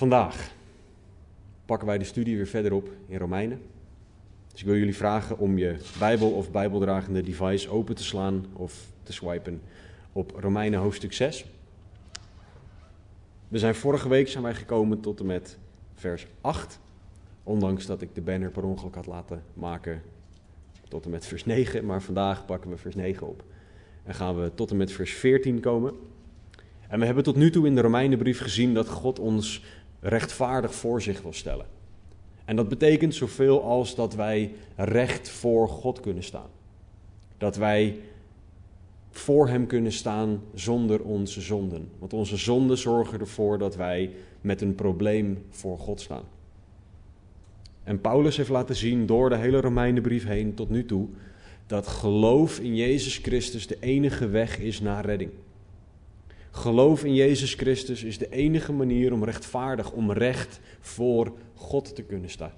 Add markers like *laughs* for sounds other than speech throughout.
Vandaag pakken wij de studie weer verder op in Romeinen. Dus ik wil jullie vragen om je Bijbel of Bijbeldragende device open te slaan of te swipen op Romeinen hoofdstuk 6. We zijn vorige week zijn wij gekomen tot en met vers 8. Ondanks dat ik de banner per ongeluk had laten maken tot en met vers 9. Maar vandaag pakken we vers 9 op. En gaan we tot en met vers 14 komen. En we hebben tot nu toe in de Romeinenbrief gezien dat God ons rechtvaardig voor zich wil stellen. En dat betekent zoveel als dat wij recht voor God kunnen staan. Dat wij voor Hem kunnen staan zonder onze zonden. Want onze zonden zorgen ervoor dat wij met een probleem voor God staan. En Paulus heeft laten zien door de hele Romeinenbrief heen tot nu toe dat geloof in Jezus Christus de enige weg is naar redding. Geloof in Jezus Christus is de enige manier om rechtvaardig, om recht voor God te kunnen staan.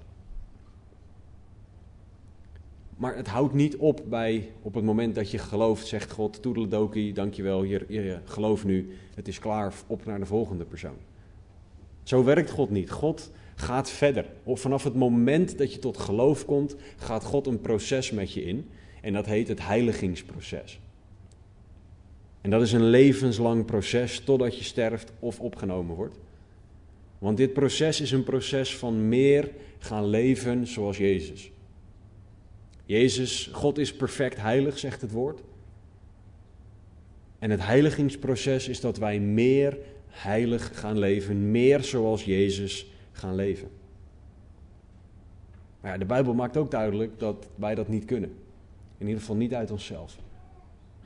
Maar het houdt niet op bij op het moment dat je gelooft, zegt God, toedeledokie, dankjewel, je, je geloof nu, het is klaar, op naar de volgende persoon. Zo werkt God niet. God gaat verder. Vanaf het moment dat je tot geloof komt, gaat God een proces met je in. En dat heet het heiligingsproces. En dat is een levenslang proces totdat je sterft of opgenomen wordt. Want dit proces is een proces van meer gaan leven zoals Jezus. Jezus, God is perfect heilig, zegt het woord. En het heiligingsproces is dat wij meer heilig gaan leven, meer zoals Jezus gaan leven. Ja, de Bijbel maakt ook duidelijk dat wij dat niet kunnen. In ieder geval niet uit onszelf.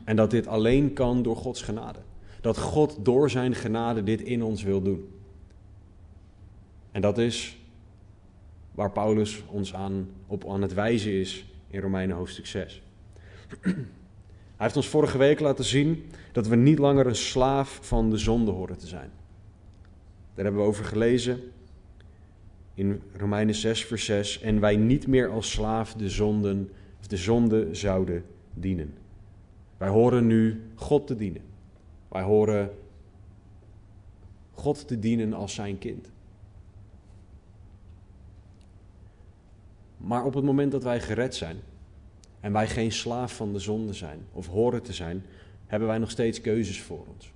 En dat dit alleen kan door Gods genade. Dat God door zijn genade dit in ons wil doen. En dat is waar Paulus ons aan, op aan het wijzen is in Romeinen hoofdstuk 6. Hij heeft ons vorige week laten zien dat we niet langer een slaaf van de zonde horen te zijn. Daar hebben we over gelezen in Romeinen 6, vers 6. En wij niet meer als slaaf de, zonden, of de zonde zouden dienen. Wij horen nu God te dienen. Wij horen God te dienen als zijn kind. Maar op het moment dat wij gered zijn en wij geen slaaf van de zonde zijn of horen te zijn, hebben wij nog steeds keuzes voor ons.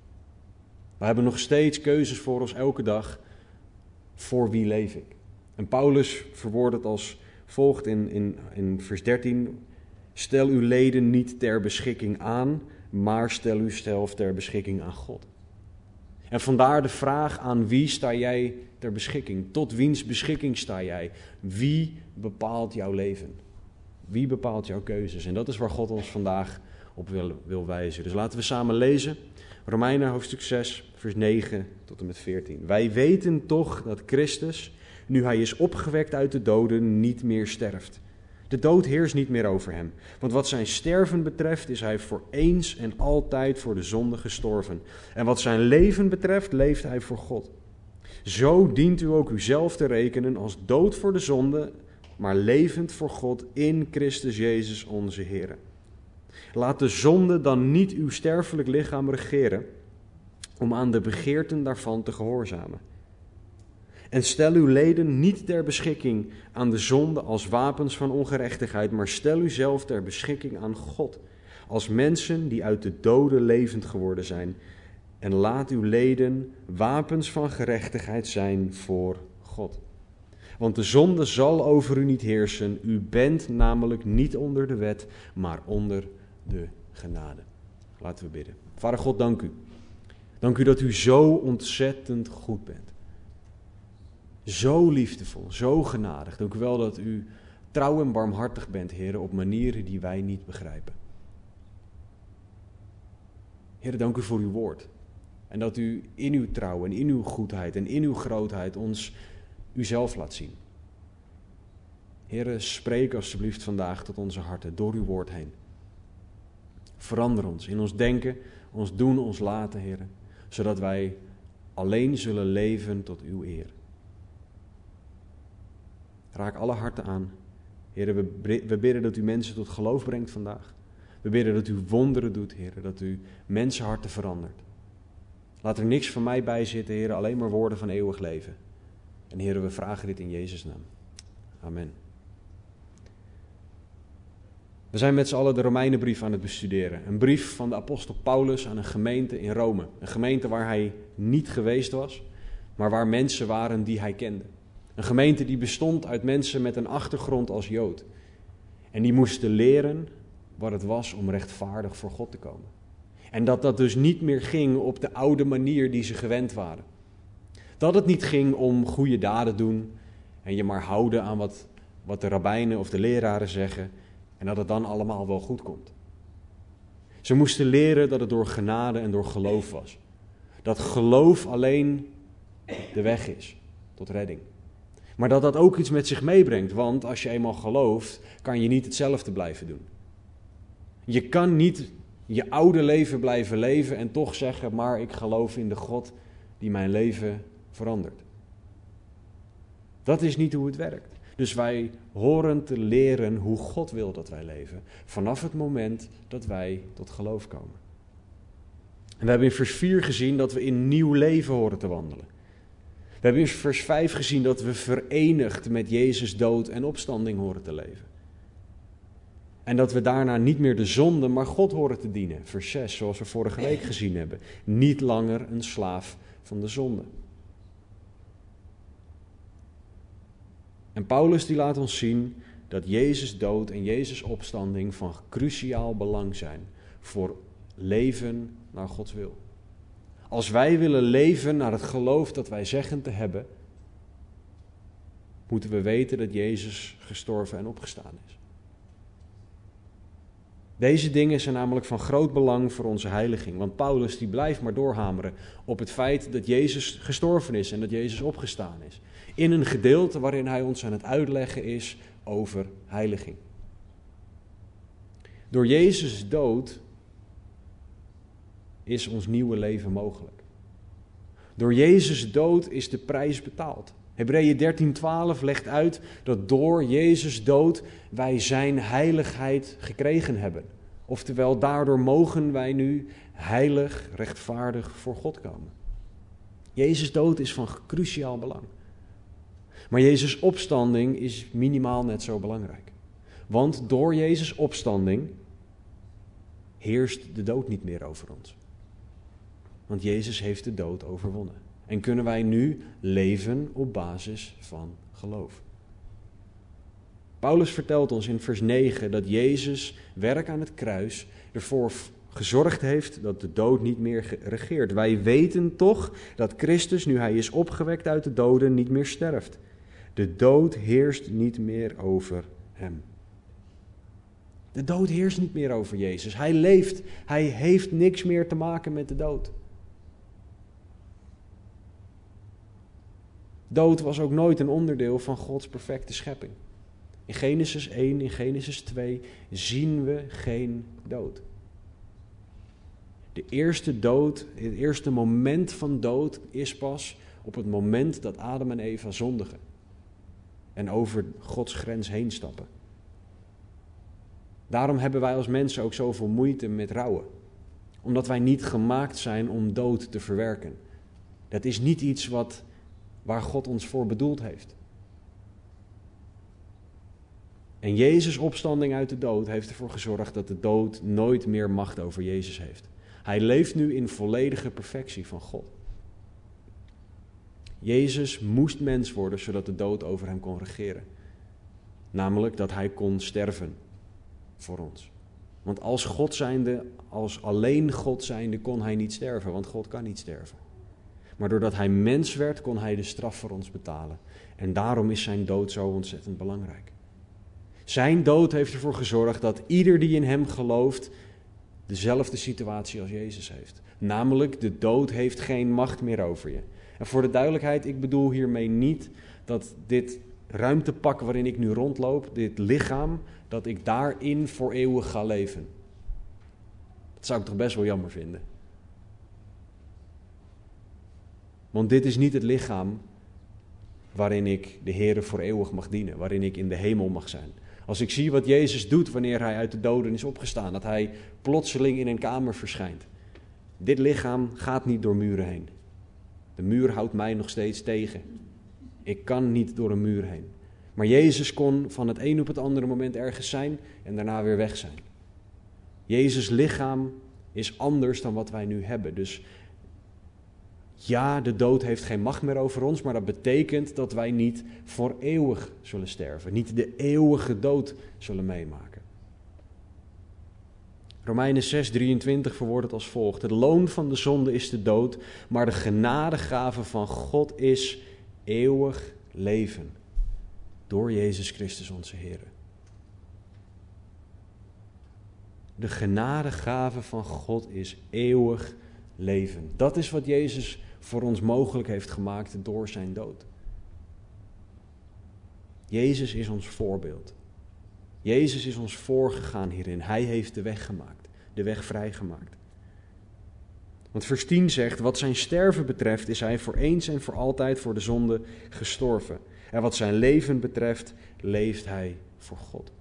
We hebben nog steeds keuzes voor ons elke dag. Voor wie leef ik? En Paulus verwoordt het als volgt in, in, in vers 13. Stel uw leden niet ter beschikking aan, maar stel uzelf ter beschikking aan God. En vandaar de vraag aan wie sta jij ter beschikking? Tot wiens beschikking sta jij? Wie bepaalt jouw leven? Wie bepaalt jouw keuzes? En dat is waar God ons vandaag op wil, wil wijzen. Dus laten we samen lezen. Romeinen hoofdstuk 6, vers 9 tot en met 14. Wij weten toch dat Christus, nu hij is opgewekt uit de doden, niet meer sterft. De dood heerst niet meer over hem. Want wat zijn sterven betreft, is hij voor eens en altijd voor de zonde gestorven. En wat zijn leven betreft, leeft hij voor God. Zo dient u ook uzelf te rekenen als dood voor de zonde, maar levend voor God in Christus Jezus onze Heer. Laat de zonde dan niet uw sterfelijk lichaam regeren, om aan de begeerten daarvan te gehoorzamen. En stel uw leden niet ter beschikking aan de zonde als wapens van ongerechtigheid, maar stel u zelf ter beschikking aan God, als mensen die uit de doden levend geworden zijn. En laat uw leden wapens van gerechtigheid zijn voor God. Want de zonde zal over u niet heersen. U bent namelijk niet onder de wet, maar onder de genade. Laten we bidden. Vader God, dank u. Dank u dat u zo ontzettend goed bent. Zo liefdevol, zo genadig. Dank u wel dat u trouw en barmhartig bent, Heer, op manieren die wij niet begrijpen. Heer, dank u voor uw woord. En dat u in uw trouw en in uw goedheid en in uw grootheid ons uzelf laat zien. Heer, spreek alsjeblieft vandaag tot onze harten door uw woord heen. Verander ons in ons denken, ons doen, ons laten, Heer, zodat wij alleen zullen leven tot uw eer. Raak alle harten aan. Heer, we, bidden dat u mensen tot geloof brengt vandaag. We bidden dat u wonderen doet, Heer, dat u mensenharten verandert. Laat er niks van mij bij zitten, Heer, alleen maar woorden van eeuwig leven. En heren, we vragen dit in Jezus' naam. Amen. We zijn met z'n allen de Romeinenbrief aan het bestuderen. Een brief van de apostel Paulus aan een gemeente in Rome. Een gemeente waar hij niet geweest was, maar waar mensen waren die hij kende. Een gemeente die bestond uit mensen met een achtergrond als Jood. En die moesten leren wat het was om rechtvaardig voor God te komen. En dat dat dus niet meer ging op de oude manier die ze gewend waren. Dat het niet ging om goede daden doen en je maar houden aan wat, wat de rabbijnen of de leraren zeggen en dat het dan allemaal wel goed komt. Ze moesten leren dat het door genade en door geloof was. Dat geloof alleen de weg is tot redding. Maar dat dat ook iets met zich meebrengt, want als je eenmaal gelooft, kan je niet hetzelfde blijven doen. Je kan niet je oude leven blijven leven en toch zeggen, maar ik geloof in de God die mijn leven verandert. Dat is niet hoe het werkt. Dus wij horen te leren hoe God wil dat wij leven, vanaf het moment dat wij tot geloof komen. En we hebben in vers 4 gezien dat we in nieuw leven horen te wandelen. We hebben in vers 5 gezien dat we verenigd met Jezus dood en opstanding horen te leven. En dat we daarna niet meer de zonde, maar God horen te dienen. Vers 6, zoals we vorige week gezien hebben. Niet langer een slaaf van de zonde. En Paulus die laat ons zien dat Jezus dood en Jezus opstanding van cruciaal belang zijn voor leven naar Gods wil. Als wij willen leven naar het geloof dat wij zeggen te hebben, moeten we weten dat Jezus gestorven en opgestaan is. Deze dingen zijn namelijk van groot belang voor onze heiliging. Want Paulus die blijft maar doorhameren op het feit dat Jezus gestorven is en dat Jezus opgestaan is. In een gedeelte waarin hij ons aan het uitleggen is over heiliging. Door Jezus dood is ons nieuwe leven mogelijk. Door Jezus dood is de prijs betaald. Hebreeën 13:12 legt uit dat door Jezus dood wij zijn heiligheid gekregen hebben. Oftewel, daardoor mogen wij nu heilig, rechtvaardig voor God komen. Jezus dood is van cruciaal belang. Maar Jezus opstanding is minimaal net zo belangrijk. Want door Jezus opstanding heerst de dood niet meer over ons. Want Jezus heeft de dood overwonnen. En kunnen wij nu leven op basis van geloof. Paulus vertelt ons in vers 9 dat Jezus werk aan het kruis ervoor gezorgd heeft dat de dood niet meer regeert. Wij weten toch dat Christus, nu hij is opgewekt uit de doden, niet meer sterft. De dood heerst niet meer over hem. De dood heerst niet meer over Jezus. Hij leeft. Hij heeft niks meer te maken met de dood. Dood was ook nooit een onderdeel van Gods perfecte schepping. In Genesis 1, in Genesis 2 zien we geen dood. De eerste dood, het eerste moment van dood is pas op het moment dat Adam en Eva zondigen en over Gods grens heen stappen. Daarom hebben wij als mensen ook zoveel moeite met rouwen. Omdat wij niet gemaakt zijn om dood te verwerken. Dat is niet iets wat, waar God ons voor bedoeld heeft. En Jezus' opstanding uit de dood heeft ervoor gezorgd dat de dood nooit meer macht over Jezus heeft. Hij leeft nu in volledige perfectie van God. Jezus moest mens worden zodat de dood over hem kon regeren. Namelijk dat hij kon sterven voor ons. Want als God zijnde, als alleen God zijnde, kon hij niet sterven, want God kan niet sterven. Maar doordat hij mens werd, kon hij de straf voor ons betalen. En daarom is zijn dood zo ontzettend belangrijk. Zijn dood heeft ervoor gezorgd dat ieder die in hem gelooft dezelfde situatie als Jezus heeft. Namelijk, de dood heeft geen macht meer over je. En voor de duidelijkheid, ik bedoel hiermee niet dat dit ruimtepak waarin ik nu rondloop, dit lichaam, dat ik daarin voor eeuwig ga leven. Dat zou ik toch best wel jammer vinden. Want dit is niet het lichaam waarin ik de Heer voor eeuwig mag dienen, waarin ik in de hemel mag zijn. Als ik zie wat Jezus doet wanneer hij uit de doden is opgestaan, dat hij plotseling in een kamer verschijnt. Dit lichaam gaat niet door muren heen. De muur houdt mij nog steeds tegen. Ik kan niet door een muur heen. Maar Jezus kon van het een op het andere moment ergens zijn en daarna weer weg zijn. Jezus' lichaam is anders dan wat wij nu hebben. Dus ja, de dood heeft geen macht meer over ons, maar dat betekent dat wij niet voor eeuwig zullen sterven. Niet de eeuwige dood zullen meemaken. Romeinen 6:23 verwoordt het als volgt: Het loon van de zonde is de dood, maar de genadegave van God is eeuwig leven door Jezus Christus onze Heer. De genadegave van God is eeuwig leven. Dat is wat Jezus voor ons mogelijk heeft gemaakt door zijn dood. Jezus is ons voorbeeld. Jezus is ons voorgegaan hierin. Hij heeft de weg gemaakt, de weg vrijgemaakt. Want vers 10 zegt, wat zijn sterven betreft is hij voor eens en voor altijd voor de zonde gestorven. En wat zijn leven betreft leeft hij voor God.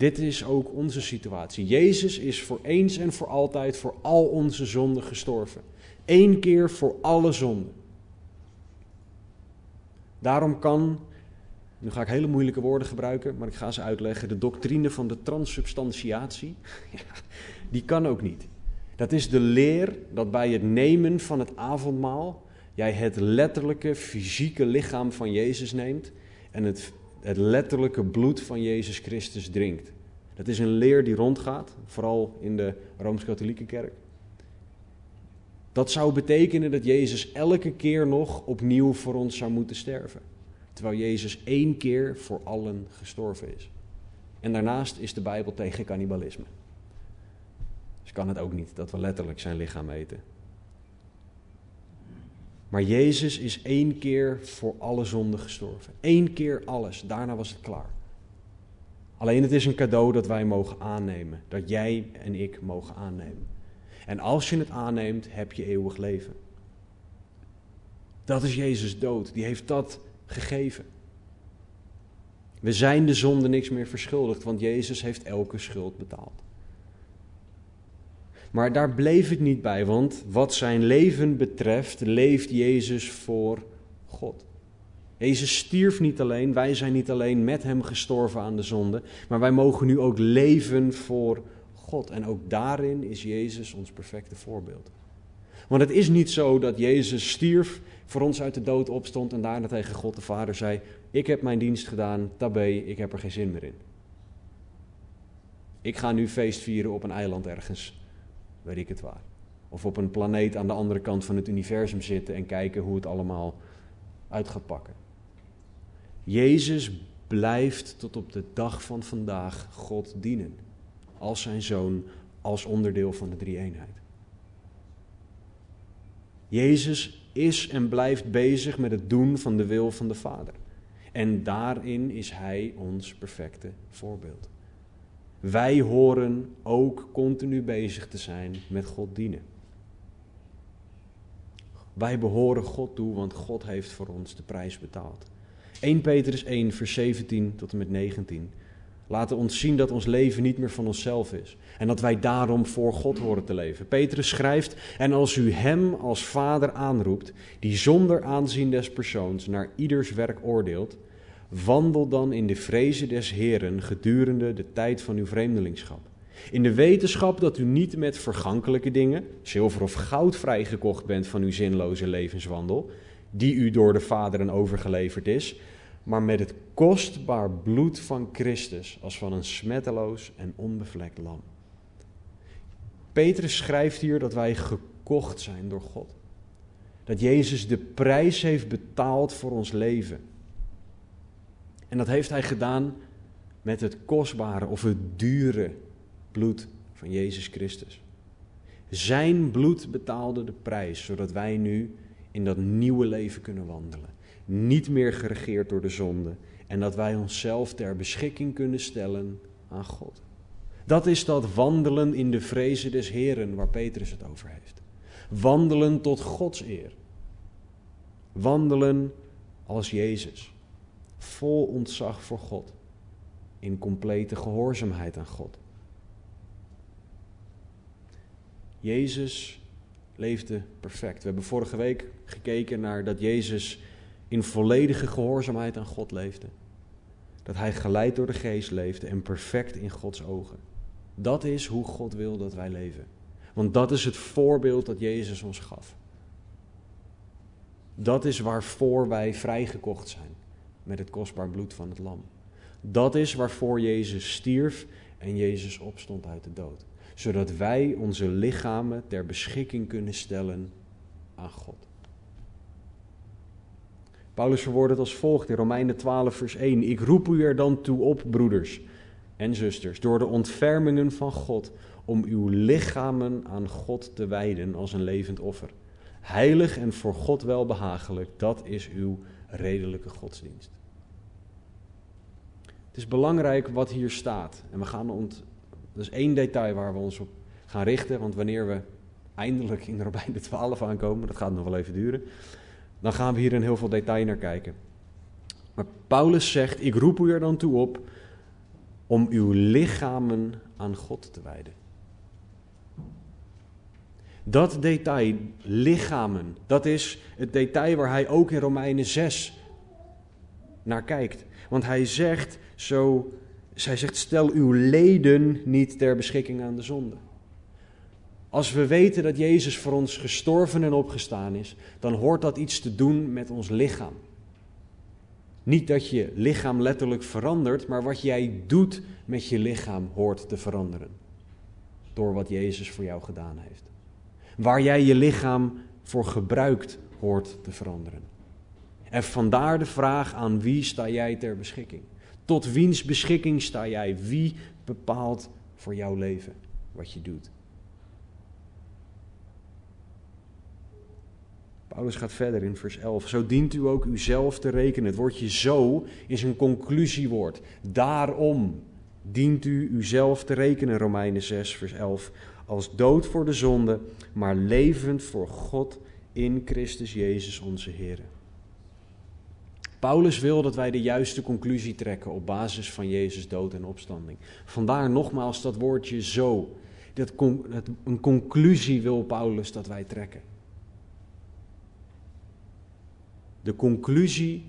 Dit is ook onze situatie. Jezus is voor eens en voor altijd voor al onze zonden gestorven. Eén keer voor alle zonden. Daarom kan, nu ga ik hele moeilijke woorden gebruiken, maar ik ga ze uitleggen. De doctrine van de transsubstantiatie, *laughs* die kan ook niet. Dat is de leer dat bij het nemen van het avondmaal jij het letterlijke fysieke lichaam van Jezus neemt en het, het letterlijke bloed van Jezus Christus drinkt. Dat is een leer die rondgaat, vooral in de Rooms-Katholieke kerk. Dat zou betekenen dat Jezus elke keer nog opnieuw voor ons zou moeten sterven. Terwijl Jezus één keer voor allen gestorven is. En daarnaast is de Bijbel tegen cannibalisme. Dus kan het ook niet dat we letterlijk zijn lichaam eten. Maar Jezus is één keer voor alle zonden gestorven. Eén keer alles, daarna was het klaar. Alleen het is een cadeau dat wij mogen aannemen, dat jij en ik mogen aannemen. En als je het aanneemt, heb je eeuwig leven. Dat is Jezus dood, die heeft dat gegeven. We zijn de zonde niks meer verschuldigd, want Jezus heeft elke schuld betaald. Maar daar bleef het niet bij, want wat zijn leven betreft, leeft Jezus voor God. Jezus stierf niet alleen, wij zijn niet alleen met hem gestorven aan de zonde, maar wij mogen nu ook leven voor God. En ook daarin is Jezus ons perfecte voorbeeld. Want het is niet zo dat Jezus stierf, voor ons uit de dood opstond en daarna tegen God de Vader zei: Ik heb mijn dienst gedaan, tabé, ik heb er geen zin meer in. Ik ga nu feest vieren op een eiland ergens weet ik het waar. Of op een planeet aan de andere kant van het universum zitten en kijken hoe het allemaal uit gaat pakken. Jezus blijft tot op de dag van vandaag God dienen. Als zijn zoon, als onderdeel van de drie-eenheid. Jezus is en blijft bezig met het doen van de wil van de Vader. En daarin is Hij ons perfecte voorbeeld. Wij horen ook continu bezig te zijn met God dienen. Wij behoren God toe, want God heeft voor ons de prijs betaald. 1 Petrus 1, vers 17 tot en met 19 laten ons zien dat ons leven niet meer van onszelf is. En dat wij daarom voor God horen te leven. Petrus schrijft: En als u hem als vader aanroept, die zonder aanzien des persoons naar ieders werk oordeelt Wandel dan in de vrezen des Heren gedurende de tijd van uw vreemdelingschap. In de wetenschap dat u niet met vergankelijke dingen, zilver of goud vrijgekocht bent van uw zinloze levenswandel, die u door de vaderen overgeleverd is, maar met het kostbaar bloed van Christus als van een smetteloos en onbevlekt lam. Petrus schrijft hier dat wij gekocht zijn door God. Dat Jezus de prijs heeft betaald voor ons leven. En dat heeft hij gedaan met het kostbare of het dure bloed van Jezus Christus. Zijn bloed betaalde de prijs, zodat wij nu in dat nieuwe leven kunnen wandelen. Niet meer geregeerd door de zonde. En dat wij onszelf ter beschikking kunnen stellen aan God. Dat is dat wandelen in de vrezen des Heren waar Petrus het over heeft. Wandelen tot Gods eer. Wandelen als Jezus vol ontzag voor God, in complete gehoorzaamheid aan God. Jezus leefde perfect. We hebben vorige week gekeken naar dat Jezus in volledige gehoorzaamheid aan God leefde. Dat hij geleid door de geest leefde en perfect in Gods ogen. Dat is hoe God wil dat wij leven. Want dat is het voorbeeld dat Jezus ons gaf. Dat is waarvoor wij vrijgekocht zijn met het kostbaar bloed van het lam. Dat is waarvoor Jezus stierf en Jezus opstond uit de dood. Zodat wij onze lichamen ter beschikking kunnen stellen aan God. Paulus verwoordt het als volgt in Romeinen 12, vers 1. Ik roep u er dan toe op, broeders en zusters, door de ontfermingen van God, om uw lichamen aan God te wijden als een levend offer. Heilig en voor God welbehagelijk, dat is uw redelijke godsdienst. Het is belangrijk wat hier staat. En we gaan ont... Dat is één detail waar we ons op gaan richten. Want wanneer we eindelijk in de Romeinen 12 aankomen, dat gaat nog wel even duren. Dan gaan we hier in heel veel detail naar kijken. Maar Paulus zegt: Ik roep u er dan toe op om uw lichamen aan God te wijden. Dat detail, lichamen, dat is het detail waar hij ook in Romeinen 6 naar kijkt. Want hij zegt zo, hij zegt, stel uw leden niet ter beschikking aan de zonde. Als we weten dat Jezus voor ons gestorven en opgestaan is, dan hoort dat iets te doen met ons lichaam. Niet dat je lichaam letterlijk verandert, maar wat jij doet met je lichaam hoort te veranderen. Door wat Jezus voor jou gedaan heeft. Waar jij je lichaam voor gebruikt, hoort te veranderen. En vandaar de vraag aan wie sta jij ter beschikking? Tot wiens beschikking sta jij? Wie bepaalt voor jouw leven wat je doet? Paulus gaat verder in vers 11. Zo dient u ook uzelf te rekenen. Het woordje zo is een conclusiewoord. Daarom dient u uzelf te rekenen, Romeinen 6, vers 11. Als dood voor de zonde, maar levend voor God in Christus Jezus onze Heer. Paulus wil dat wij de juiste conclusie trekken op basis van Jezus dood en opstanding. Vandaar nogmaals dat woordje zo. Dat, een conclusie wil Paulus dat wij trekken. De conclusie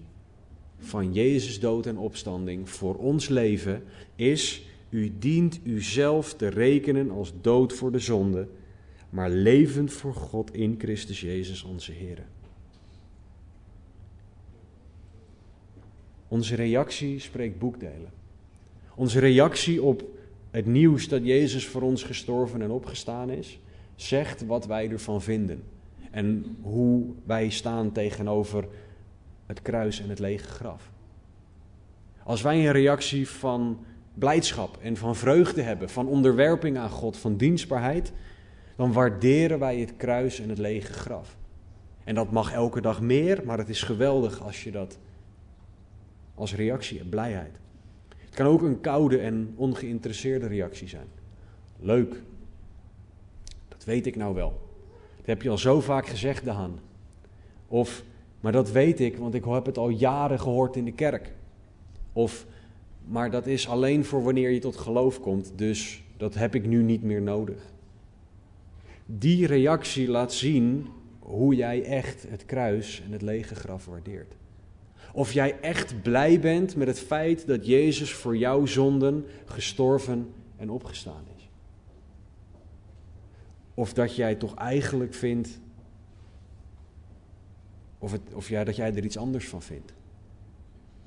van Jezus dood en opstanding voor ons leven is: U dient uzelf te rekenen als dood voor de zonde, maar levend voor God in Christus Jezus onze Heer. Onze reactie spreekt boekdelen. Onze reactie op het nieuws dat Jezus voor ons gestorven en opgestaan is, zegt wat wij ervan vinden. En hoe wij staan tegenover het kruis en het lege graf. Als wij een reactie van blijdschap en van vreugde hebben, van onderwerping aan God, van dienstbaarheid, dan waarderen wij het kruis en het lege graf. En dat mag elke dag meer, maar het is geweldig als je dat als reactie hebt, blijheid. Het kan ook een koude en ongeïnteresseerde reactie zijn. Leuk, dat weet ik nou wel. Dat heb je al zo vaak gezegd, Daan. Of, maar dat weet ik, want ik heb het al jaren gehoord in de kerk. Of, maar dat is alleen voor wanneer je tot geloof komt, dus dat heb ik nu niet meer nodig. Die reactie laat zien hoe jij echt het kruis en het lege graf waardeert. Of jij echt blij bent met het feit dat Jezus voor jouw zonden gestorven en opgestaan is. Of dat jij toch eigenlijk vindt, of, het, of jij, dat jij er iets anders van vindt.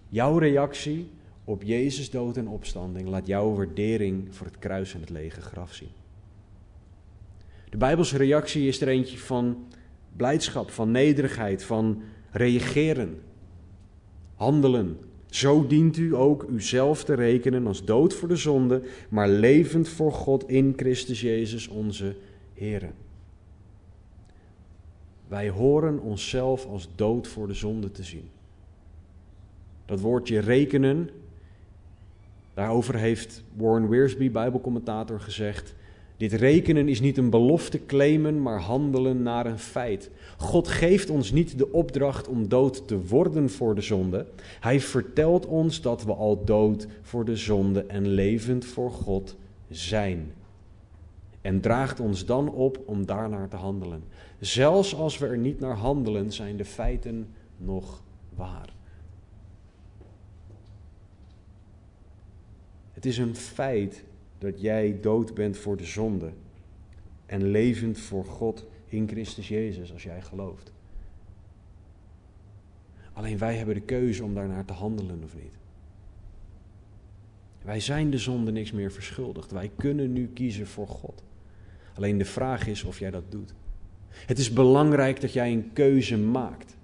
Jouw reactie op Jezus dood en opstanding laat jouw waardering voor het kruis en het lege graf zien. De Bijbelse reactie is er eentje van blijdschap, van nederigheid, van reageren, handelen. Zo dient u ook uzelf te rekenen als dood voor de zonde, maar levend voor God in Christus Jezus onze Heer. Wij horen onszelf als dood voor de zonde te zien. Dat woordje rekenen, daarover heeft Warren Wiersbe, Bijbelcommentator, gezegd: dit rekenen is niet een belofte claimen, maar handelen naar een feit. God geeft ons niet de opdracht om dood te worden voor de zonde. Hij vertelt ons dat we al dood voor de zonde en levend voor God zijn. En draagt ons dan op om daarnaar te handelen. Zelfs als we er niet naar handelen, zijn de feiten nog waar. Het is een feit dat jij dood bent voor de zonde en levend voor God in Christus Jezus als jij gelooft. Alleen wij hebben de keuze om daarnaar te handelen of niet. Wij zijn de zonde niks meer verschuldigd. Wij kunnen nu kiezen voor God. Alleen de vraag is of jij dat doet. Het is belangrijk dat jij een keuze maakt.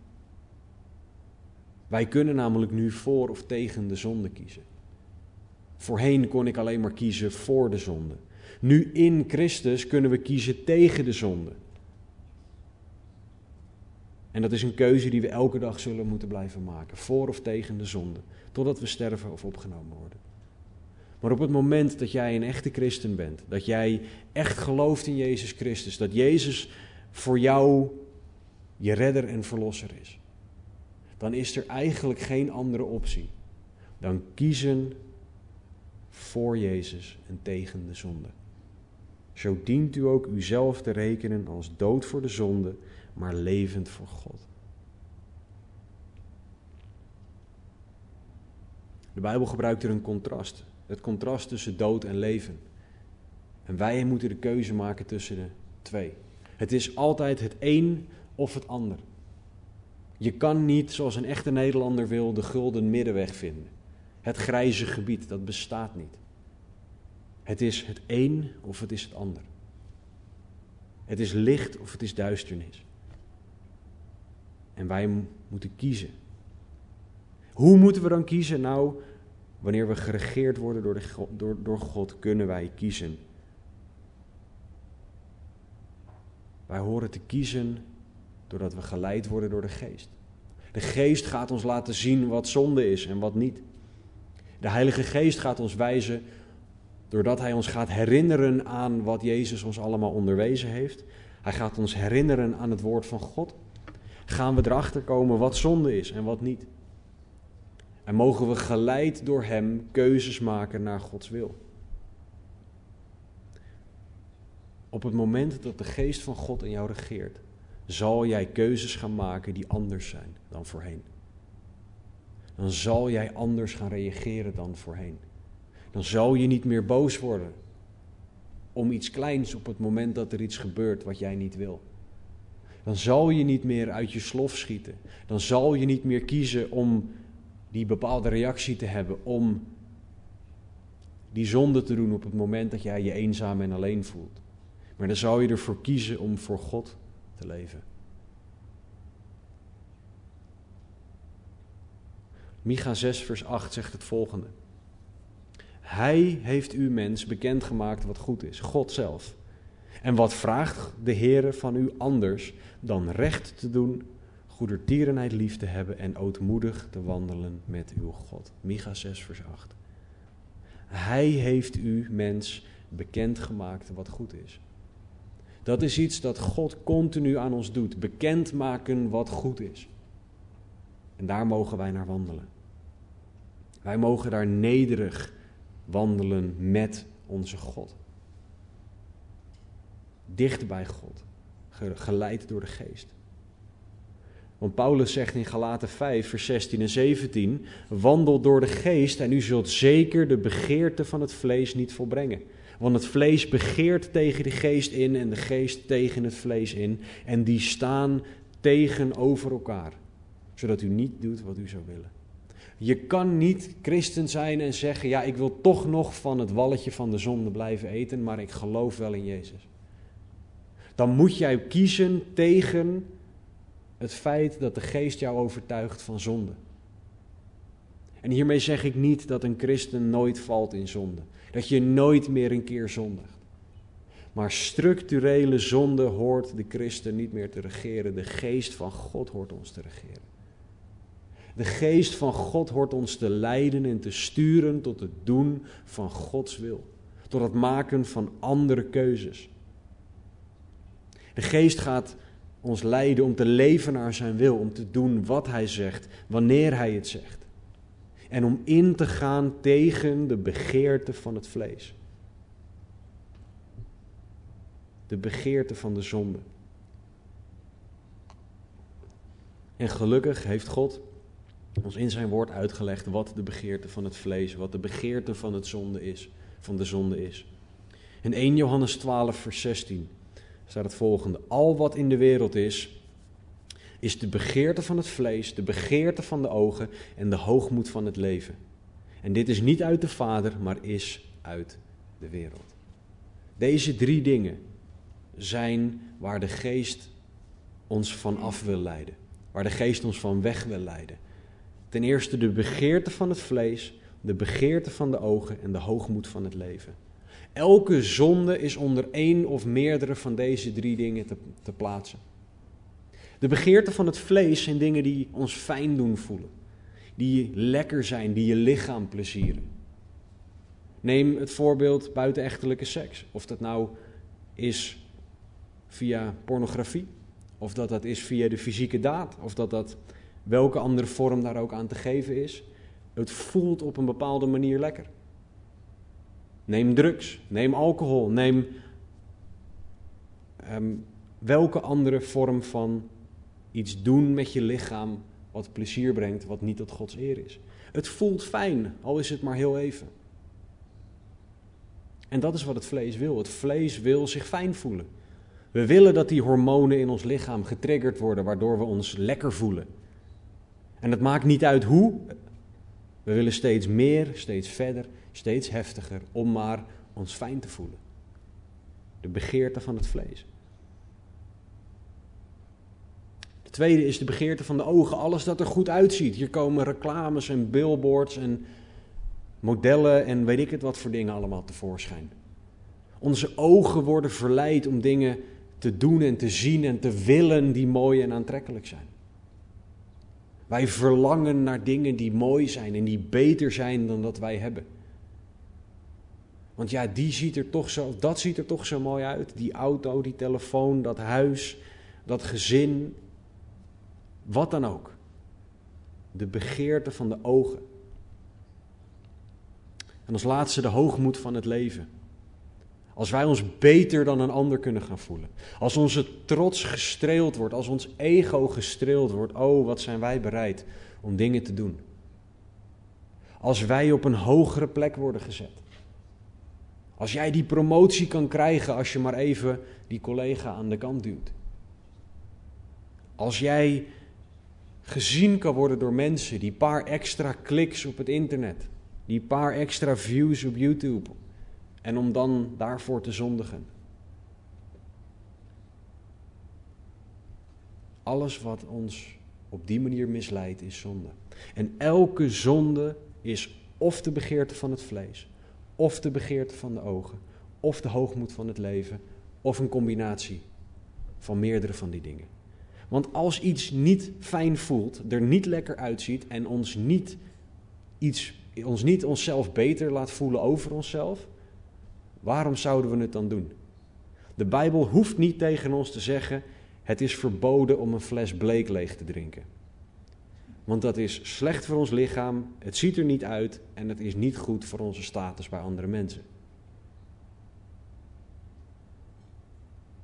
Wij kunnen namelijk nu voor of tegen de zonde kiezen. Voorheen kon ik alleen maar kiezen voor de zonde. Nu in Christus kunnen we kiezen tegen de zonde. En dat is een keuze die we elke dag zullen moeten blijven maken. Voor of tegen de zonde. Totdat we sterven of opgenomen worden. Maar op het moment dat jij een echte christen bent, dat jij echt gelooft in Jezus Christus, dat Jezus voor jou je redder en verlosser is, dan is er eigenlijk geen andere optie dan kiezen voor Jezus en tegen de zonde. Zo dient u ook uzelf te rekenen als dood voor de zonde, maar levend voor God. De Bijbel gebruikt er een contrast. Het contrast tussen dood en leven. En wij moeten de keuze maken tussen de twee. Het is altijd het een of het ander. Je kan niet, zoals een echte Nederlander wil, de gulden middenweg vinden. Het grijze gebied, dat bestaat niet. Het is het een of het is het ander. Het is licht of het is duisternis. En wij moeten kiezen. Hoe moeten we dan kiezen? Nou, wanneer we geregeerd worden door, de, door, door God, kunnen wij kiezen. Wij horen te kiezen doordat we geleid worden door de geest. De geest gaat ons laten zien wat zonde is en wat niet. De Heilige Geest gaat ons wijzen doordat Hij ons gaat herinneren aan wat Jezus ons allemaal onderwezen heeft. Hij gaat ons herinneren aan het woord van God. Gaan we erachter komen wat zonde is en wat niet. En mogen we geleid door Hem keuzes maken naar Gods wil. Op het moment dat de geest van God in jou regeert, zal jij keuzes gaan maken die anders zijn dan voorheen. Dan zal jij anders gaan reageren dan voorheen. Dan zal je niet meer boos worden om iets kleins op het moment dat er iets gebeurt wat jij niet wil. Dan zal je niet meer uit je slof schieten. Dan zal je niet meer kiezen om die bepaalde reactie te hebben, om die zonde te doen op het moment dat jij je eenzaam en alleen voelt. Maar dan zal je ervoor kiezen om voor God te leven. Micha 6, vers 8 zegt het volgende. Hij heeft u mens bekendgemaakt wat goed is, God zelf. En wat vraagt de Heere van u anders dan recht te doen, goedertierenheid lief te hebben en ootmoedig te wandelen met uw God. Micha 6, vers 8. Hij heeft u mens bekendgemaakt wat goed is. Dat is iets dat God continu aan ons doet. Bekendmaken wat goed is. En daar mogen wij naar wandelen. Wij mogen daar nederig wandelen met onze God. Dicht bij God, geleid door de geest. Want Paulus zegt in Galaten 5, vers 16 en 17: Wandel door de geest en u zult zeker de begeerte van het vlees niet volbrengen. Want het vlees begeert tegen de geest in en de geest tegen het vlees in. En die staan tegenover elkaar, zodat u niet doet wat u zou willen. Je kan niet christen zijn en zeggen: Ja, ik wil toch nog van het walletje van de zonde blijven eten, maar ik geloof wel in Jezus. Dan moet jij kiezen tegen het feit dat de geest jou overtuigt van zonde. En hiermee zeg ik niet dat een christen nooit valt in zonde. Dat je nooit meer een keer zondigt. Maar structurele zonde hoort de christen niet meer te regeren. De geest van God hoort ons te regeren. De geest van God hoort ons te leiden en te sturen tot het doen van Gods wil. Tot het maken van andere keuzes. De geest gaat ons leiden om te leven naar zijn wil, om te doen wat hij zegt, wanneer hij het zegt. En om in te gaan tegen de begeerte van het vlees. De begeerte van de zonde. En gelukkig heeft God ons in zijn woord uitgelegd wat de begeerte van het vlees, wat de begeerte van het zonde is, van de zonde is. In 1 Johannes 12 vers 16 staat het volgende: Al wat in de wereld is, is de begeerte van het vlees, de begeerte van de ogen en de hoogmoed van het leven. En dit is niet uit de Vader, maar is uit de wereld. Deze drie dingen zijn waar de geest ons van af wil leiden, waar de geest ons van weg wil leiden. Ten eerste de begeerte van het vlees, de begeerte van de ogen en de hoogmoed van het leven. Elke zonde is onder één of meerdere van deze drie dingen te, te plaatsen. De begeerte van het vlees zijn dingen die ons fijn doen voelen, die lekker zijn, die je lichaam plezieren. Neem het voorbeeld buitenechtelijke seks. Of dat nou is via pornografie, of dat dat is via de fysieke daad, of dat dat welke andere vorm daar ook aan te geven is. Het voelt op een bepaalde manier lekker. Neem drugs, neem alcohol, neem ehm, welke andere vorm van iets doen met je lichaam wat plezier brengt, wat niet tot Gods eer is. Het voelt fijn, al is het maar heel even. En dat is wat het vlees wil. Het vlees wil zich fijn voelen. We willen dat die hormonen in ons lichaam getriggerd worden, waardoor we ons lekker voelen. En het maakt niet uit hoe. We willen steeds meer, steeds verder, steeds heftiger, om maar ons fijn te voelen. De begeerte van het vlees. De tweede is de begeerte van de ogen. Alles dat er goed uitziet. Hier komen reclames en billboards en modellen en weet ik het wat voor dingen allemaal tevoorschijn. Onze ogen worden verleid om dingen te doen en te zien en te willen die mooi en aantrekkelijk zijn. Wij verlangen naar dingen die mooi zijn en die beter zijn dan dat wij hebben. Want ja, die ziet er toch zo, dat ziet er toch zo mooi uit. Die auto, die telefoon, dat huis, dat gezin, wat dan ook. De begeerte van de ogen. En als laatste de hoogmoed van het leven. Als wij ons beter dan een ander kunnen gaan voelen. Als onze trots gestreeld wordt, als ons ego gestreeld wordt. Oh, wat zijn wij bereid om dingen te doen. Als wij op een hogere plek worden gezet. Als jij die promotie kan krijgen als je maar even die collega aan de kant duwt. Als jij gezien kan worden door mensen, die paar extra kliks op het internet, die paar extra views op YouTube, en om dan daarvoor te zondigen. Alles wat ons op die manier misleidt is zonde. En elke zonde is of de begeerte van het vlees, of de begeerte van de ogen, of de hoogmoed van het leven, of een combinatie van meerdere van die dingen. Want als iets niet fijn voelt, er niet lekker uitziet en ons niet, iets, ons niet onszelf beter laat voelen over onszelf, waarom zouden we het dan doen? De Bijbel hoeft niet tegen ons te zeggen: het is verboden om een fles bleek leeg te drinken. Want dat is slecht voor ons lichaam, het ziet er niet uit en het is niet goed voor onze status bij andere mensen.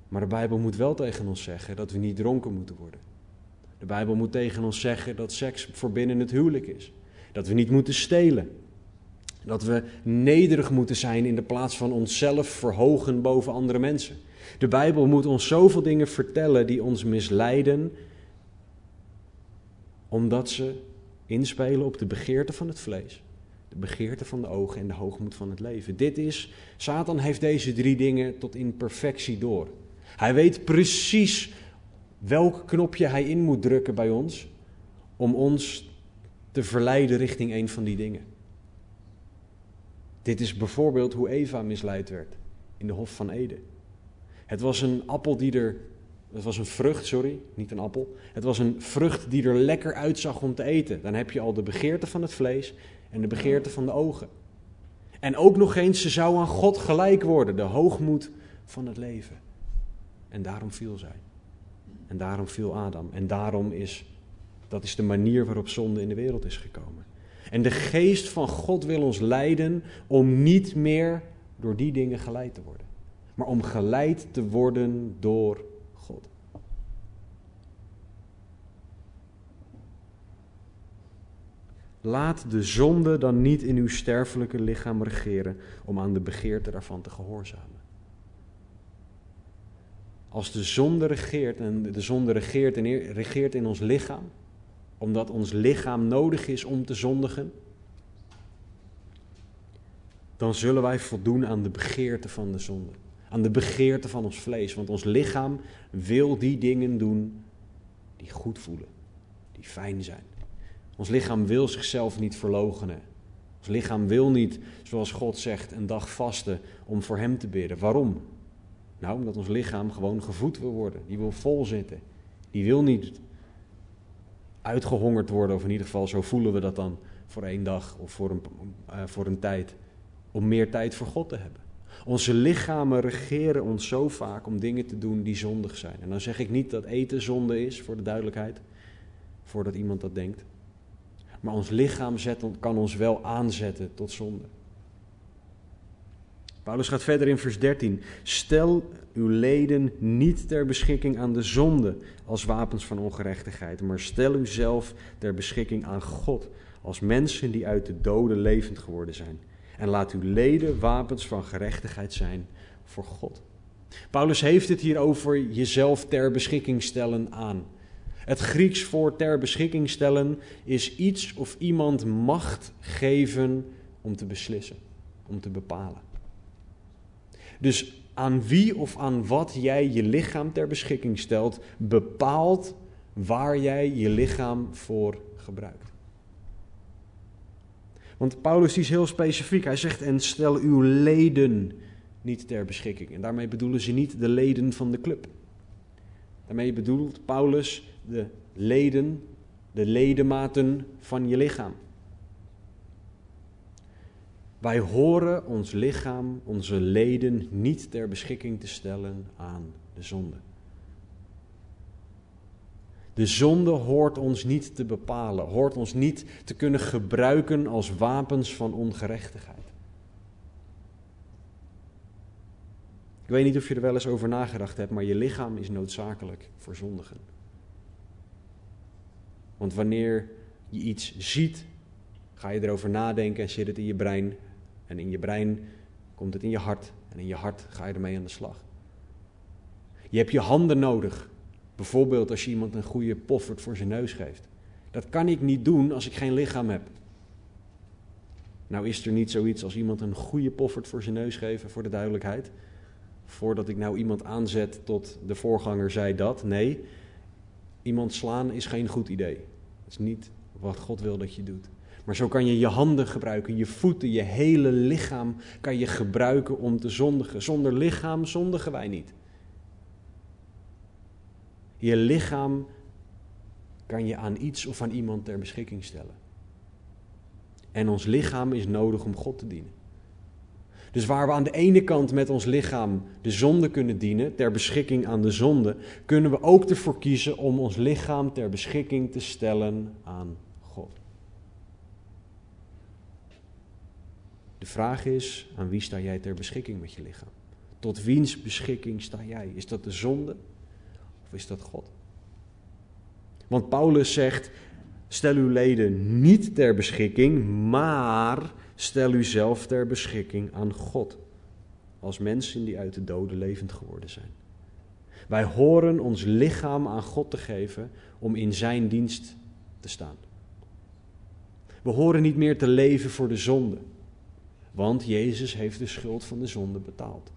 Maar de Bijbel moet wel tegen ons zeggen dat we niet dronken moeten worden. De Bijbel moet tegen ons zeggen dat seks voor binnen het huwelijk is. Dat we niet moeten stelen. Dat we nederig moeten zijn in de plaats van onszelf verhogen boven andere mensen. De Bijbel moet ons zoveel dingen vertellen die ons misleiden, omdat ze inspelen op de begeerte van het vlees, de begeerte van de ogen en de hoogmoed van het leven. Dit is, Satan heeft deze drie dingen tot in perfectie door. Hij weet precies welk knopje hij in moet drukken bij ons om ons te verleiden richting een van die dingen. Dit is bijvoorbeeld hoe Eva misleid werd in de Hof van Eden. Het was een appel die er. Het was een vrucht, sorry, niet een appel. Het was een vrucht die er lekker uitzag om te eten. Dan heb je al de begeerte van het vlees en de begeerte van de ogen. En ook nog eens, ze zou aan God gelijk worden, de hoogmoed van het leven. En daarom viel zij. En daarom viel Adam. En daarom is, dat is de manier waarop zonde in de wereld is gekomen. En de geest van God wil ons leiden om niet meer door die dingen geleid te worden, maar om geleid te worden door God. Laat de zonde dan niet in uw sterfelijke lichaam regeren om aan de begeerte daarvan te gehoorzamen. Als de zonde regeert en de zonde regeert, en regeert in ons lichaam, omdat ons lichaam nodig is om te zondigen, dan zullen wij voldoen aan de begeerte van de zonde. Aan de begeerte van ons vlees. Want ons lichaam wil die dingen doen die goed voelen, die fijn zijn. Ons lichaam wil zichzelf niet verloochenen. Ons lichaam wil niet, zoals God zegt, een dag vasten om voor Hem te bidden. Waarom? Nou, omdat ons lichaam gewoon gevoed wil worden. Die wil vol zitten. Die wil niet uitgehongerd worden, of in ieder geval zo voelen we dat dan voor één dag of voor een, uh, voor een tijd. Om meer tijd voor God te hebben. Onze lichamen regeren ons zo vaak om dingen te doen die zondig zijn. En dan zeg ik niet dat eten zonde is, voor de duidelijkheid, voordat iemand dat denkt. Maar ons lichaam zet, kan ons wel aanzetten tot zonde. Paulus gaat verder in vers 13. Stel uw leden niet ter beschikking aan de zonde als wapens van ongerechtigheid, maar stel uzelf ter beschikking aan God als mensen die uit de doden levend geworden zijn. En laat uw leden wapens van gerechtigheid zijn voor God. Paulus heeft het hier over jezelf ter beschikking stellen aan. Het Grieks voor ter beschikking stellen is iets of iemand macht geven om te beslissen, om te bepalen. Dus aan wie of aan wat jij je lichaam ter beschikking stelt, bepaalt waar jij je lichaam voor gebruikt. Want Paulus is heel specifiek. Hij zegt: En stel uw leden niet ter beschikking. En daarmee bedoelen ze niet de leden van de club. Daarmee bedoelt Paulus de leden, de ledematen van je lichaam. Wij horen ons lichaam, onze leden niet ter beschikking te stellen aan de zonde. De zonde hoort ons niet te bepalen, hoort ons niet te kunnen gebruiken als wapens van ongerechtigheid. Ik weet niet of je er wel eens over nagedacht hebt, maar je lichaam is noodzakelijk voor zondigen. Want wanneer je iets ziet, ga je erover nadenken en zit het in je brein. En in je brein komt het in je hart. En in je hart ga je ermee aan de slag. Je hebt je handen nodig. Bijvoorbeeld als je iemand een goede poffert voor zijn neus geeft. Dat kan ik niet doen als ik geen lichaam heb. Nou is er niet zoiets als iemand een goede poffert voor zijn neus geven, voor de duidelijkheid. Voordat ik nou iemand aanzet tot de voorganger zei dat. Nee, iemand slaan is geen goed idee. Dat is niet wat God wil dat je doet. Maar zo kan je je handen gebruiken, je voeten, je hele lichaam kan je gebruiken om te zondigen. Zonder lichaam zondigen wij niet. Je lichaam kan je aan iets of aan iemand ter beschikking stellen. En ons lichaam is nodig om God te dienen. Dus waar we aan de ene kant met ons lichaam de zonde kunnen dienen, ter beschikking aan de zonde, kunnen we ook ervoor kiezen om ons lichaam ter beschikking te stellen aan God. De vraag is, aan wie sta jij ter beschikking met je lichaam? Tot wiens beschikking sta jij? Is dat de zonde of is dat God? Want Paulus zegt, stel uw leden niet ter beschikking, maar Stel u zelf ter beschikking aan God, als mensen die uit de doden levend geworden zijn. Wij horen ons lichaam aan God te geven om in Zijn dienst te staan. We horen niet meer te leven voor de zonde, want Jezus heeft de schuld van de zonde betaald.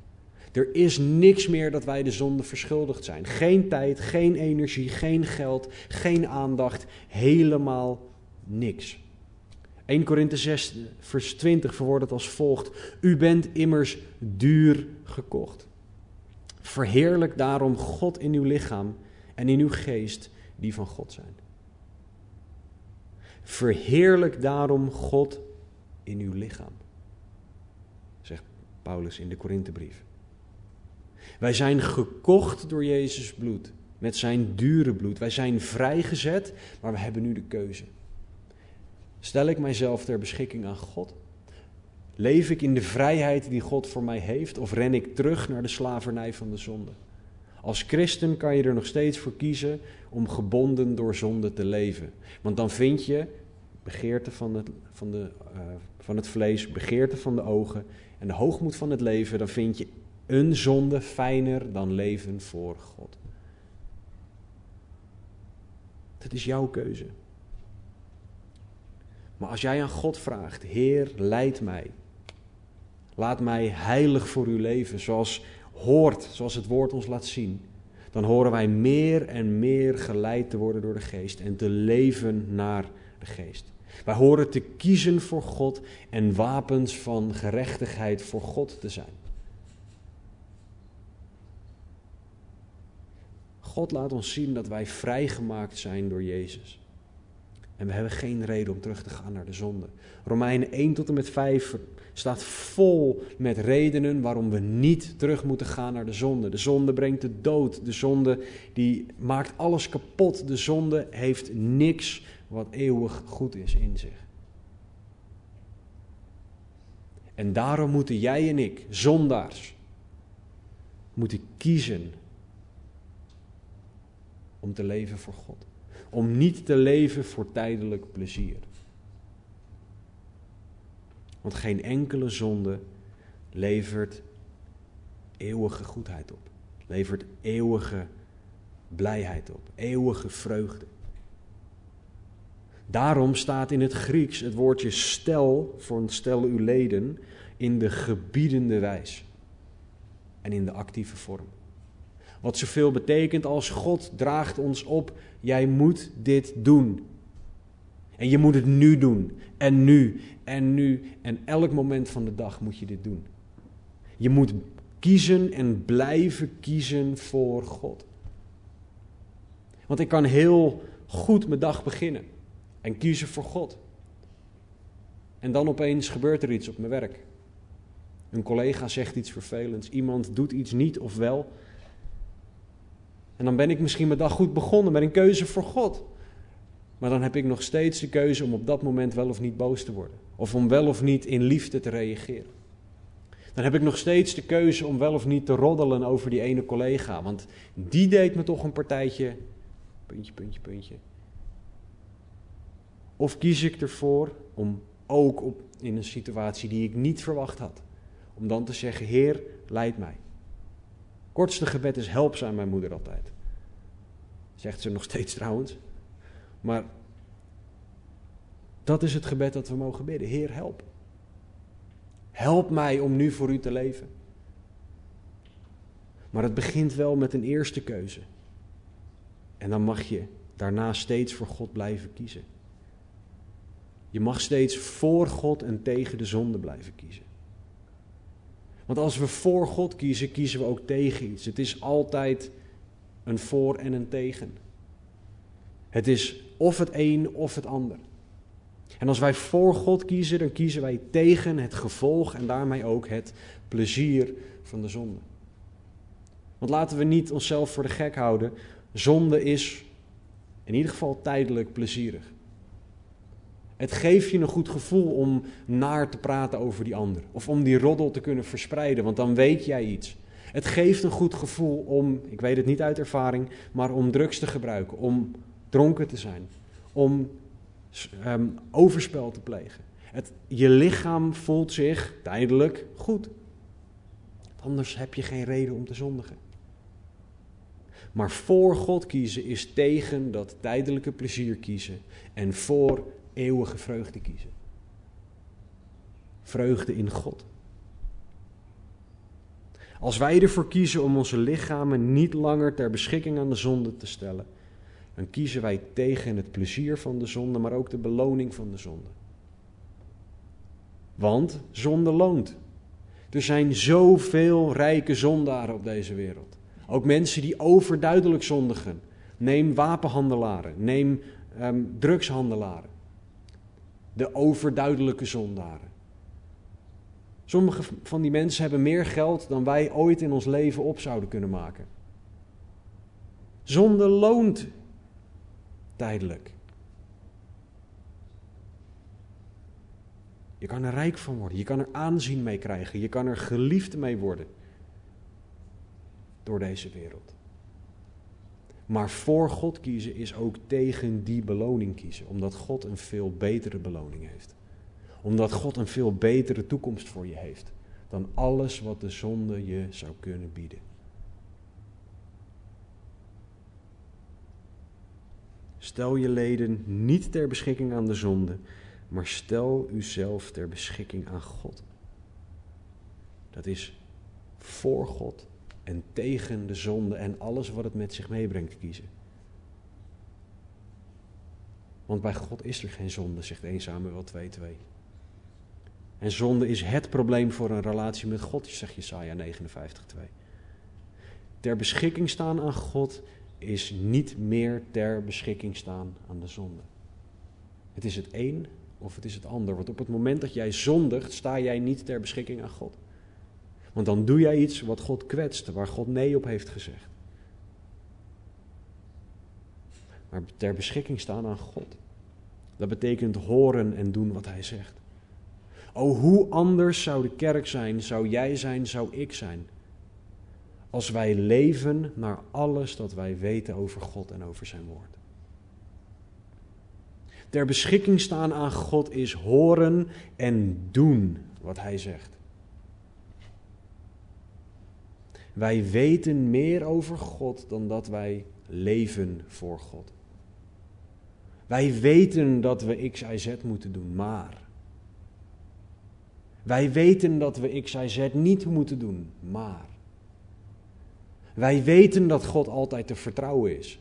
Er is niks meer dat wij de zonde verschuldigd zijn. Geen tijd, geen energie, geen geld, geen aandacht, helemaal niks. 1 Korinthe 6, vers 20 verwoordt het als volgt: U bent immers duur gekocht. Verheerlijk daarom God in uw lichaam en in uw geest, die van God zijn. Verheerlijk daarom God in uw lichaam, Paulus in de Korinthebrief. Wij zijn gekocht door Jezus bloed, met zijn dure bloed. Wij zijn vrijgezet, maar we hebben nu de keuze. Stel ik mijzelf ter beschikking aan God? Leef ik in de vrijheid die God voor mij heeft of ren ik terug naar de slavernij van de zonde? Als christen kan je er nog steeds voor kiezen om gebonden door zonde te leven. Want dan vind je begeerte van het, van, de, uh, van het vlees, begeerte van de ogen en de hoogmoed van het leven, dan vind je een zonde fijner dan leven voor God. Dat is jouw keuze. Maar als jij aan God vraagt, Heer, leid mij. Laat mij heilig voor uw leven, zoals hoort, zoals het woord ons laat zien. Dan horen wij meer en meer geleid te worden door de geest en te leven naar de geest. Wij horen te kiezen voor God en wapens van gerechtigheid voor God te zijn. God laat ons zien dat wij vrijgemaakt zijn door Jezus. En we hebben geen reden om terug te gaan naar de zonde. Romeinen 1 tot en met 5 staat vol met redenen waarom we niet terug moeten gaan naar de zonde. De zonde brengt de dood. De zonde die maakt alles kapot. De zonde heeft niks wat eeuwig goed is in zich. En daarom moeten jij en ik, zondaars, moeten kiezen om te leven voor God. Om niet te leven voor tijdelijk plezier. Want geen enkele zonde levert eeuwige goedheid op. Levert eeuwige blijheid op. Eeuwige vreugde. Daarom staat in het Grieks het woordje stel, voor stel uw leden, in de gebiedende wijs. En in de actieve vorm. Wat zoveel betekent als God draagt ons op, jij moet dit doen. En je moet het nu doen. En nu. En nu. En elk moment van de dag moet je dit doen. Je moet kiezen en blijven kiezen voor God. Want ik kan heel goed mijn dag beginnen en kiezen voor God. En dan opeens gebeurt er iets op mijn werk. Een collega zegt iets vervelends, iemand doet iets niet of wel. En dan ben ik misschien mijn dag goed begonnen met een keuze voor God. Maar dan heb ik nog steeds de keuze om op dat moment wel of niet boos te worden. Of om wel of niet in liefde te reageren. Dan heb ik nog steeds de keuze om wel of niet te roddelen over die ene collega. Want die deed me toch een partijtje. Puntje, puntje, puntje. Of kies ik ervoor om ook op, in een situatie die ik niet verwacht had. Om dan te zeggen, Heer, leid mij. Kortste gebed is help, zei mijn moeder altijd. Zegt ze nog steeds trouwens. Maar dat is het gebed dat we mogen bidden. Heer, help. Help mij om nu voor u te leven. Maar het begint wel met een eerste keuze. En dan mag je daarna steeds voor God blijven kiezen. Je mag steeds voor God en tegen de zonde blijven kiezen. Want als we voor God kiezen, kiezen we ook tegen iets. Het is altijd een voor en een tegen. Het is of het een of het ander. En als wij voor God kiezen, dan kiezen wij tegen het gevolg en daarmee ook het plezier van de zonde. Want laten we niet onszelf voor de gek houden. Zonde is in ieder geval tijdelijk plezierig. Het geeft je een goed gevoel om naar te praten over die ander. Of om die roddel te kunnen verspreiden, want dan weet jij iets. Het geeft een goed gevoel om, ik weet het niet uit ervaring, maar om drugs te gebruiken, om dronken te zijn, om um, overspel te plegen. Het, je lichaam voelt zich tijdelijk goed. Anders heb je geen reden om te zondigen. Maar voor God kiezen is tegen dat tijdelijke plezier kiezen en voor eeuwige vreugde kiezen. Vreugde in God. Als wij ervoor kiezen om onze lichamen niet langer ter beschikking aan de zonde te stellen, dan kiezen wij tegen het plezier van de zonde, maar ook de beloning van de zonde. Want zonde loont. Er zijn zoveel rijke zondaren op deze wereld. Ook mensen die overduidelijk zondigen. Neem wapenhandelaren, neem um, drugshandelaren de overduidelijke zondaren. Sommige van die mensen hebben meer geld dan wij ooit in ons leven op zouden kunnen maken. Zonde loont tijdelijk. Je kan er rijk van worden, je kan er aanzien mee krijgen, je kan er geliefd mee worden door deze wereld. Maar voor God kiezen is ook tegen die beloning kiezen, omdat God een veel betere beloning heeft. Omdat God een veel betere toekomst voor je heeft dan alles wat de zonde je zou kunnen bieden. Stel je leden niet ter beschikking aan de zonde, maar stel uzelf ter beschikking aan God. Dat is voor God en tegen de zonde en alles wat het met zich meebrengt kiezen. Want bij God is er geen zonde, zegt 1 Samuel 2:2. En zonde is het probleem voor een relatie met God, zegt Jesaja 59:2. Ter beschikking staan aan God is niet meer ter beschikking staan aan de zonde. Het is het een of het is het ander. Want op het moment dat jij zondigt, sta jij niet ter beschikking aan God. Want dan doe jij iets wat God kwetst, waar God nee op heeft gezegd. Maar ter beschikking staan aan God. Dat betekent horen en doen wat Hij zegt. O, hoe anders zou de kerk zijn, zou jij zijn, zou ik zijn. Als wij leven naar alles dat wij weten over God en over Zijn woord. Ter beschikking staan aan God is horen en doen wat Hij zegt. Wij weten meer over God dan dat wij leven voor God. Wij weten dat we X, Y, Z moeten doen, maar. Wij weten dat we X, Y, Z niet moeten doen, maar. Wij weten dat God altijd te vertrouwen is,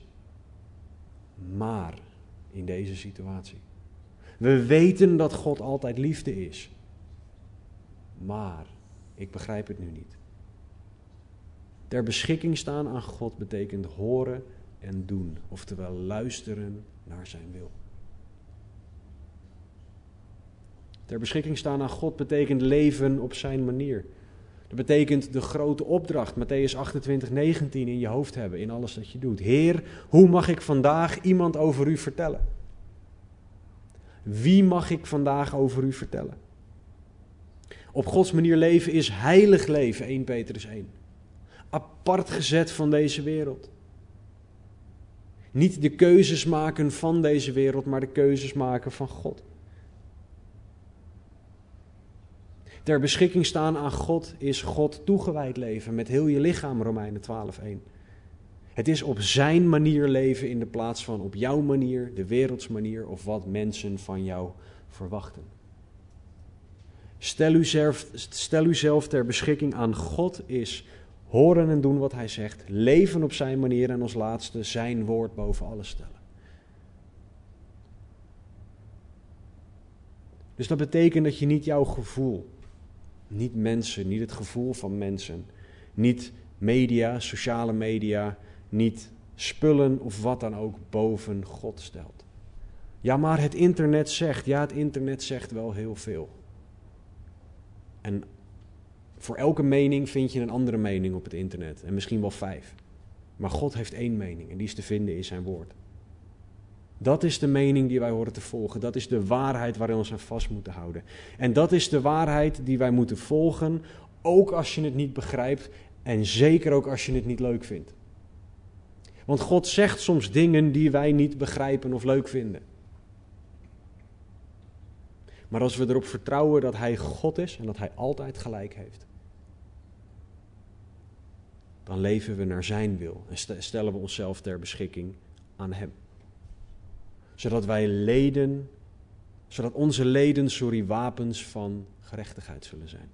maar in deze situatie. We weten dat God altijd liefde is, maar ik begrijp het nu niet. Ter beschikking staan aan God betekent horen en doen, oftewel luisteren naar zijn wil. Ter beschikking staan aan God betekent leven op zijn manier. Dat betekent de grote opdracht, Matthäus 28, 19, in je hoofd hebben, in alles dat je doet. Heer, hoe mag ik vandaag iemand over u vertellen? Wie mag ik vandaag over u vertellen? Op Gods manier leven is heilig leven, 1 Petrus 1 apart gezet van deze wereld. Niet de keuzes maken van deze wereld, maar de keuzes maken van God. Ter beschikking staan aan God is God toegewijd leven met heel je lichaam, Romeinen 12:1. Het is op zijn manier leven in de plaats van op jouw manier, de wereldsmanier of wat mensen van jou verwachten. Stel uzelf, stel uzelf ter beschikking aan God is Horen en doen wat hij zegt. Leven op zijn manier en als laatste zijn woord boven alles stellen. Dus dat betekent dat je niet jouw gevoel, niet mensen, niet het gevoel van mensen, niet media, sociale media, niet spullen of wat dan ook boven God stelt. Ja, maar het internet zegt, ja, het internet zegt wel heel veel. En voor elke mening vind je een andere mening op het internet. En misschien wel vijf. Maar God heeft één mening en die is te vinden in zijn woord. Dat is de mening die wij horen te volgen. Dat is de waarheid waarin we ons aan vast moeten houden. En dat is de waarheid die wij moeten volgen, ook als je het niet begrijpt en zeker ook als je het niet leuk vindt. Want God zegt soms dingen die wij niet begrijpen of leuk vinden. Maar als we erop vertrouwen dat Hij God is en dat Hij altijd gelijk heeft, dan leven we naar Zijn wil en stellen we onszelf ter beschikking aan Hem. Zodat wij leden, zodat onze leden, sorry, wapens van gerechtigheid zullen zijn.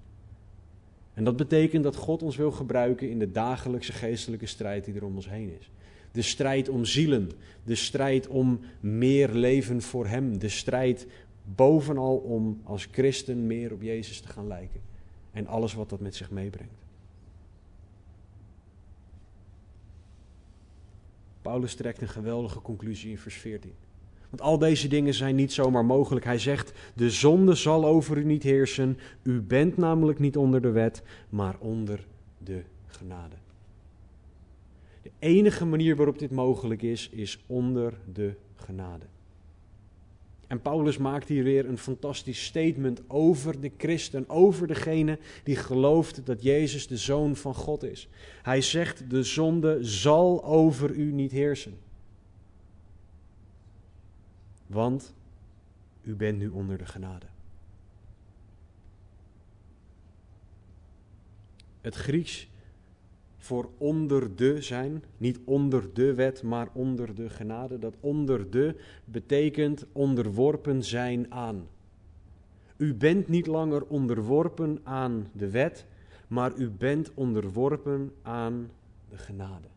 En dat betekent dat God ons wil gebruiken in de dagelijkse geestelijke strijd die er om ons heen is. De strijd om zielen, de strijd om meer leven voor Hem, de strijd bovenal om als christen meer op Jezus te gaan lijken. En alles wat dat met zich meebrengt. Paulus trekt een geweldige conclusie in vers 14. Want al deze dingen zijn niet zomaar mogelijk. Hij zegt: De zonde zal over u niet heersen. U bent namelijk niet onder de wet, maar onder de genade. De enige manier waarop dit mogelijk is, is onder de genade. En Paulus maakt hier weer een fantastisch statement over de christen, over degene die gelooft dat Jezus de Zoon van God is. Hij zegt, de zonde zal over u niet heersen. Want u bent nu onder de genade. Het Grieks voor onder de zijn, niet onder de wet, maar onder de genade. Dat onder de betekent onderworpen zijn aan. U bent niet langer onderworpen aan de wet, maar u bent onderworpen aan de genade.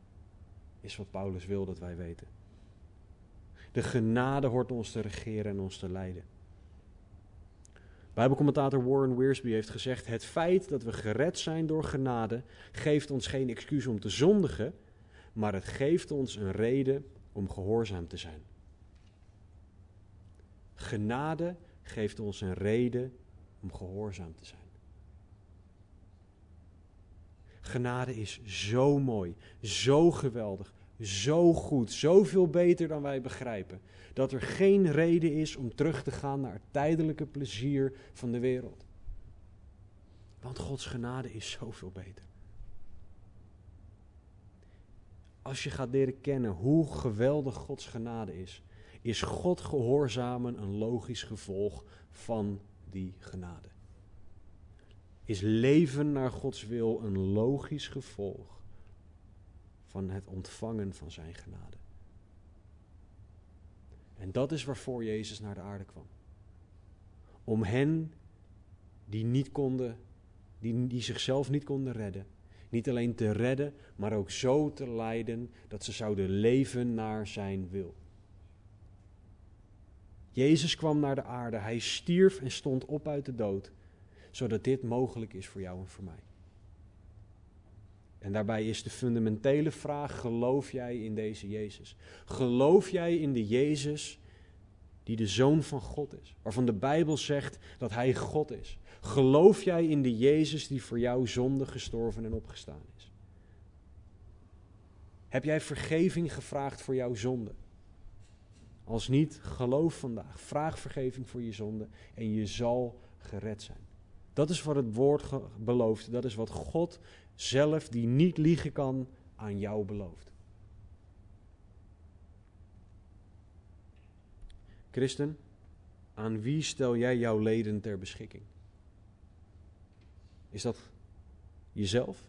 Is wat Paulus wil dat wij weten. De genade hoort ons te regeren en ons te leiden. Bijbelcommentator Warren Wiersbe heeft gezegd: Het feit dat we gered zijn door genade geeft ons geen excuus om te zondigen, maar het geeft ons een reden om gehoorzaam te zijn. Genade geeft ons een reden om gehoorzaam te zijn. Genade is zo mooi, zo geweldig, zo goed, zoveel beter dan wij begrijpen, dat er geen reden is om terug te gaan naar het tijdelijke plezier van de wereld. Want Gods genade is zoveel beter. Als je gaat leren kennen hoe geweldig Gods genade is, is God gehoorzamen een logisch gevolg van die genade. Is leven naar Gods wil een logisch gevolg van het ontvangen van zijn genade. En dat is waarvoor Jezus naar de aarde kwam. Om hen die niet konden, die, die zichzelf niet konden redden, niet alleen te redden, maar ook zo te leiden dat ze zouden leven naar zijn wil. Jezus kwam naar de aarde, hij stierf en stond op uit de dood, zodat dit mogelijk is voor jou en voor mij. En daarbij is de fundamentele vraag: geloof jij in deze Jezus? Geloof jij in de Jezus die de Zoon van God is, waarvan de Bijbel zegt dat Hij God is? Geloof jij in de Jezus die voor jouw zonde gestorven en opgestaan is? Heb jij vergeving gevraagd voor jouw zonde? Als niet, geloof vandaag. Vraag vergeving voor je zonde en je zal gered zijn. Dat is wat het woord belooft. Dat is wat God zelf, die niet liegen kan, aan jou belooft. Christen, aan wie stel jij jouw leden ter beschikking? Is dat jezelf?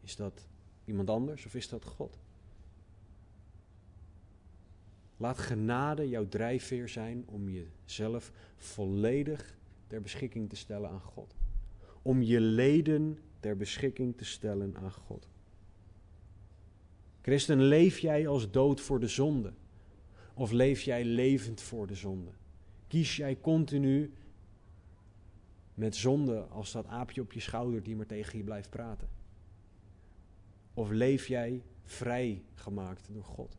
Is dat iemand anders of is dat God? Laat genade jouw drijfveer zijn om jezelf volledig ter beschikking te stellen aan God. Om je leden ter beschikking te stellen aan God. Christen, leef jij als dood voor de zonde? Of leef jij levend voor de zonde? Kies jij continu met zonde als dat aapje op je schouder die maar tegen je blijft praten? Of leef jij vrij gemaakt door God?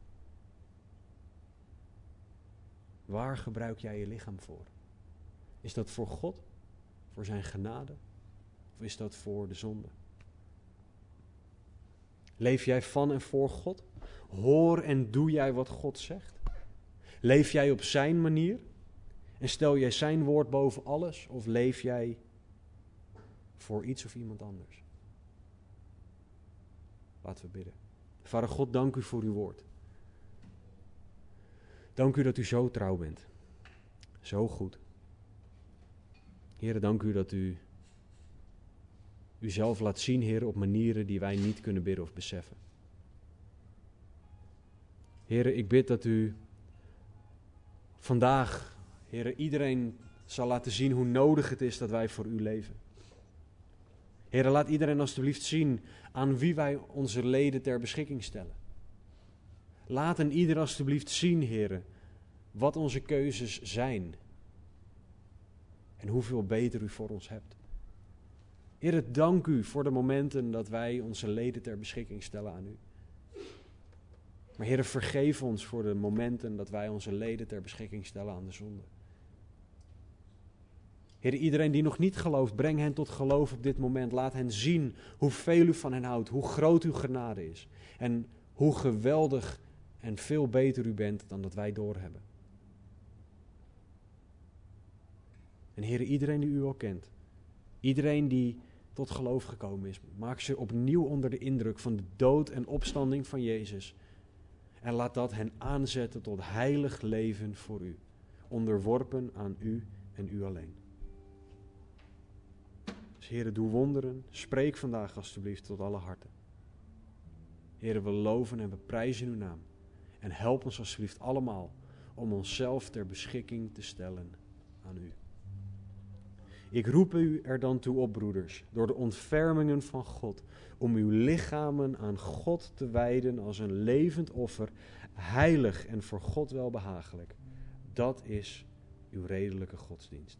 Waar gebruik jij je lichaam voor? Is dat voor God? Voor zijn genade? Of is dat voor de zonde? Leef jij van en voor God? Hoor en doe jij wat God zegt? Leef jij op zijn manier? En stel jij zijn woord boven alles? Of leef jij voor iets of iemand anders? Laten we bidden. Vader God, dank u voor uw woord. Dank u dat u zo trouw bent. Zo goed. Heren, dank u dat u uzelf laat zien, Heer, op manieren die wij niet kunnen bidden of beseffen. Heren, ik bid dat u vandaag, Heren, iedereen zal laten zien hoe nodig het is dat wij voor u leven. Heren, laat iedereen alstublieft zien aan wie wij onze leden ter beschikking stellen. Laat een ieder alstublieft zien, Heren, wat onze keuzes zijn. En hoeveel beter u voor ons hebt. Heer, dank u voor de momenten dat wij onze leden ter beschikking stellen aan u. Maar Heer, vergeef ons voor de momenten dat wij onze leden ter beschikking stellen aan de zonde. Heer, iedereen die nog niet gelooft, breng hen tot geloof op dit moment. Laat hen zien hoeveel u van hen houdt, hoe groot uw genade is. En hoe geweldig en veel beter u bent dan dat wij doorhebben. En Heer, iedereen die u al kent, iedereen die tot geloof gekomen is, maak ze opnieuw onder de indruk van de dood en opstanding van Jezus. En laat dat hen aanzetten tot heilig leven voor u, onderworpen aan u en u alleen. Dus Heer, doe wonderen. Spreek vandaag alstublieft tot alle harten. Heer, we loven en we prijzen uw naam. En help ons alsjeblieft allemaal om onszelf ter beschikking te stellen aan u. Ik roep u er dan toe op, broeders, door de ontfermingen van God, om uw lichamen aan God te wijden als een levend offer, heilig en voor God welbehagelijk. Dat is uw redelijke godsdienst.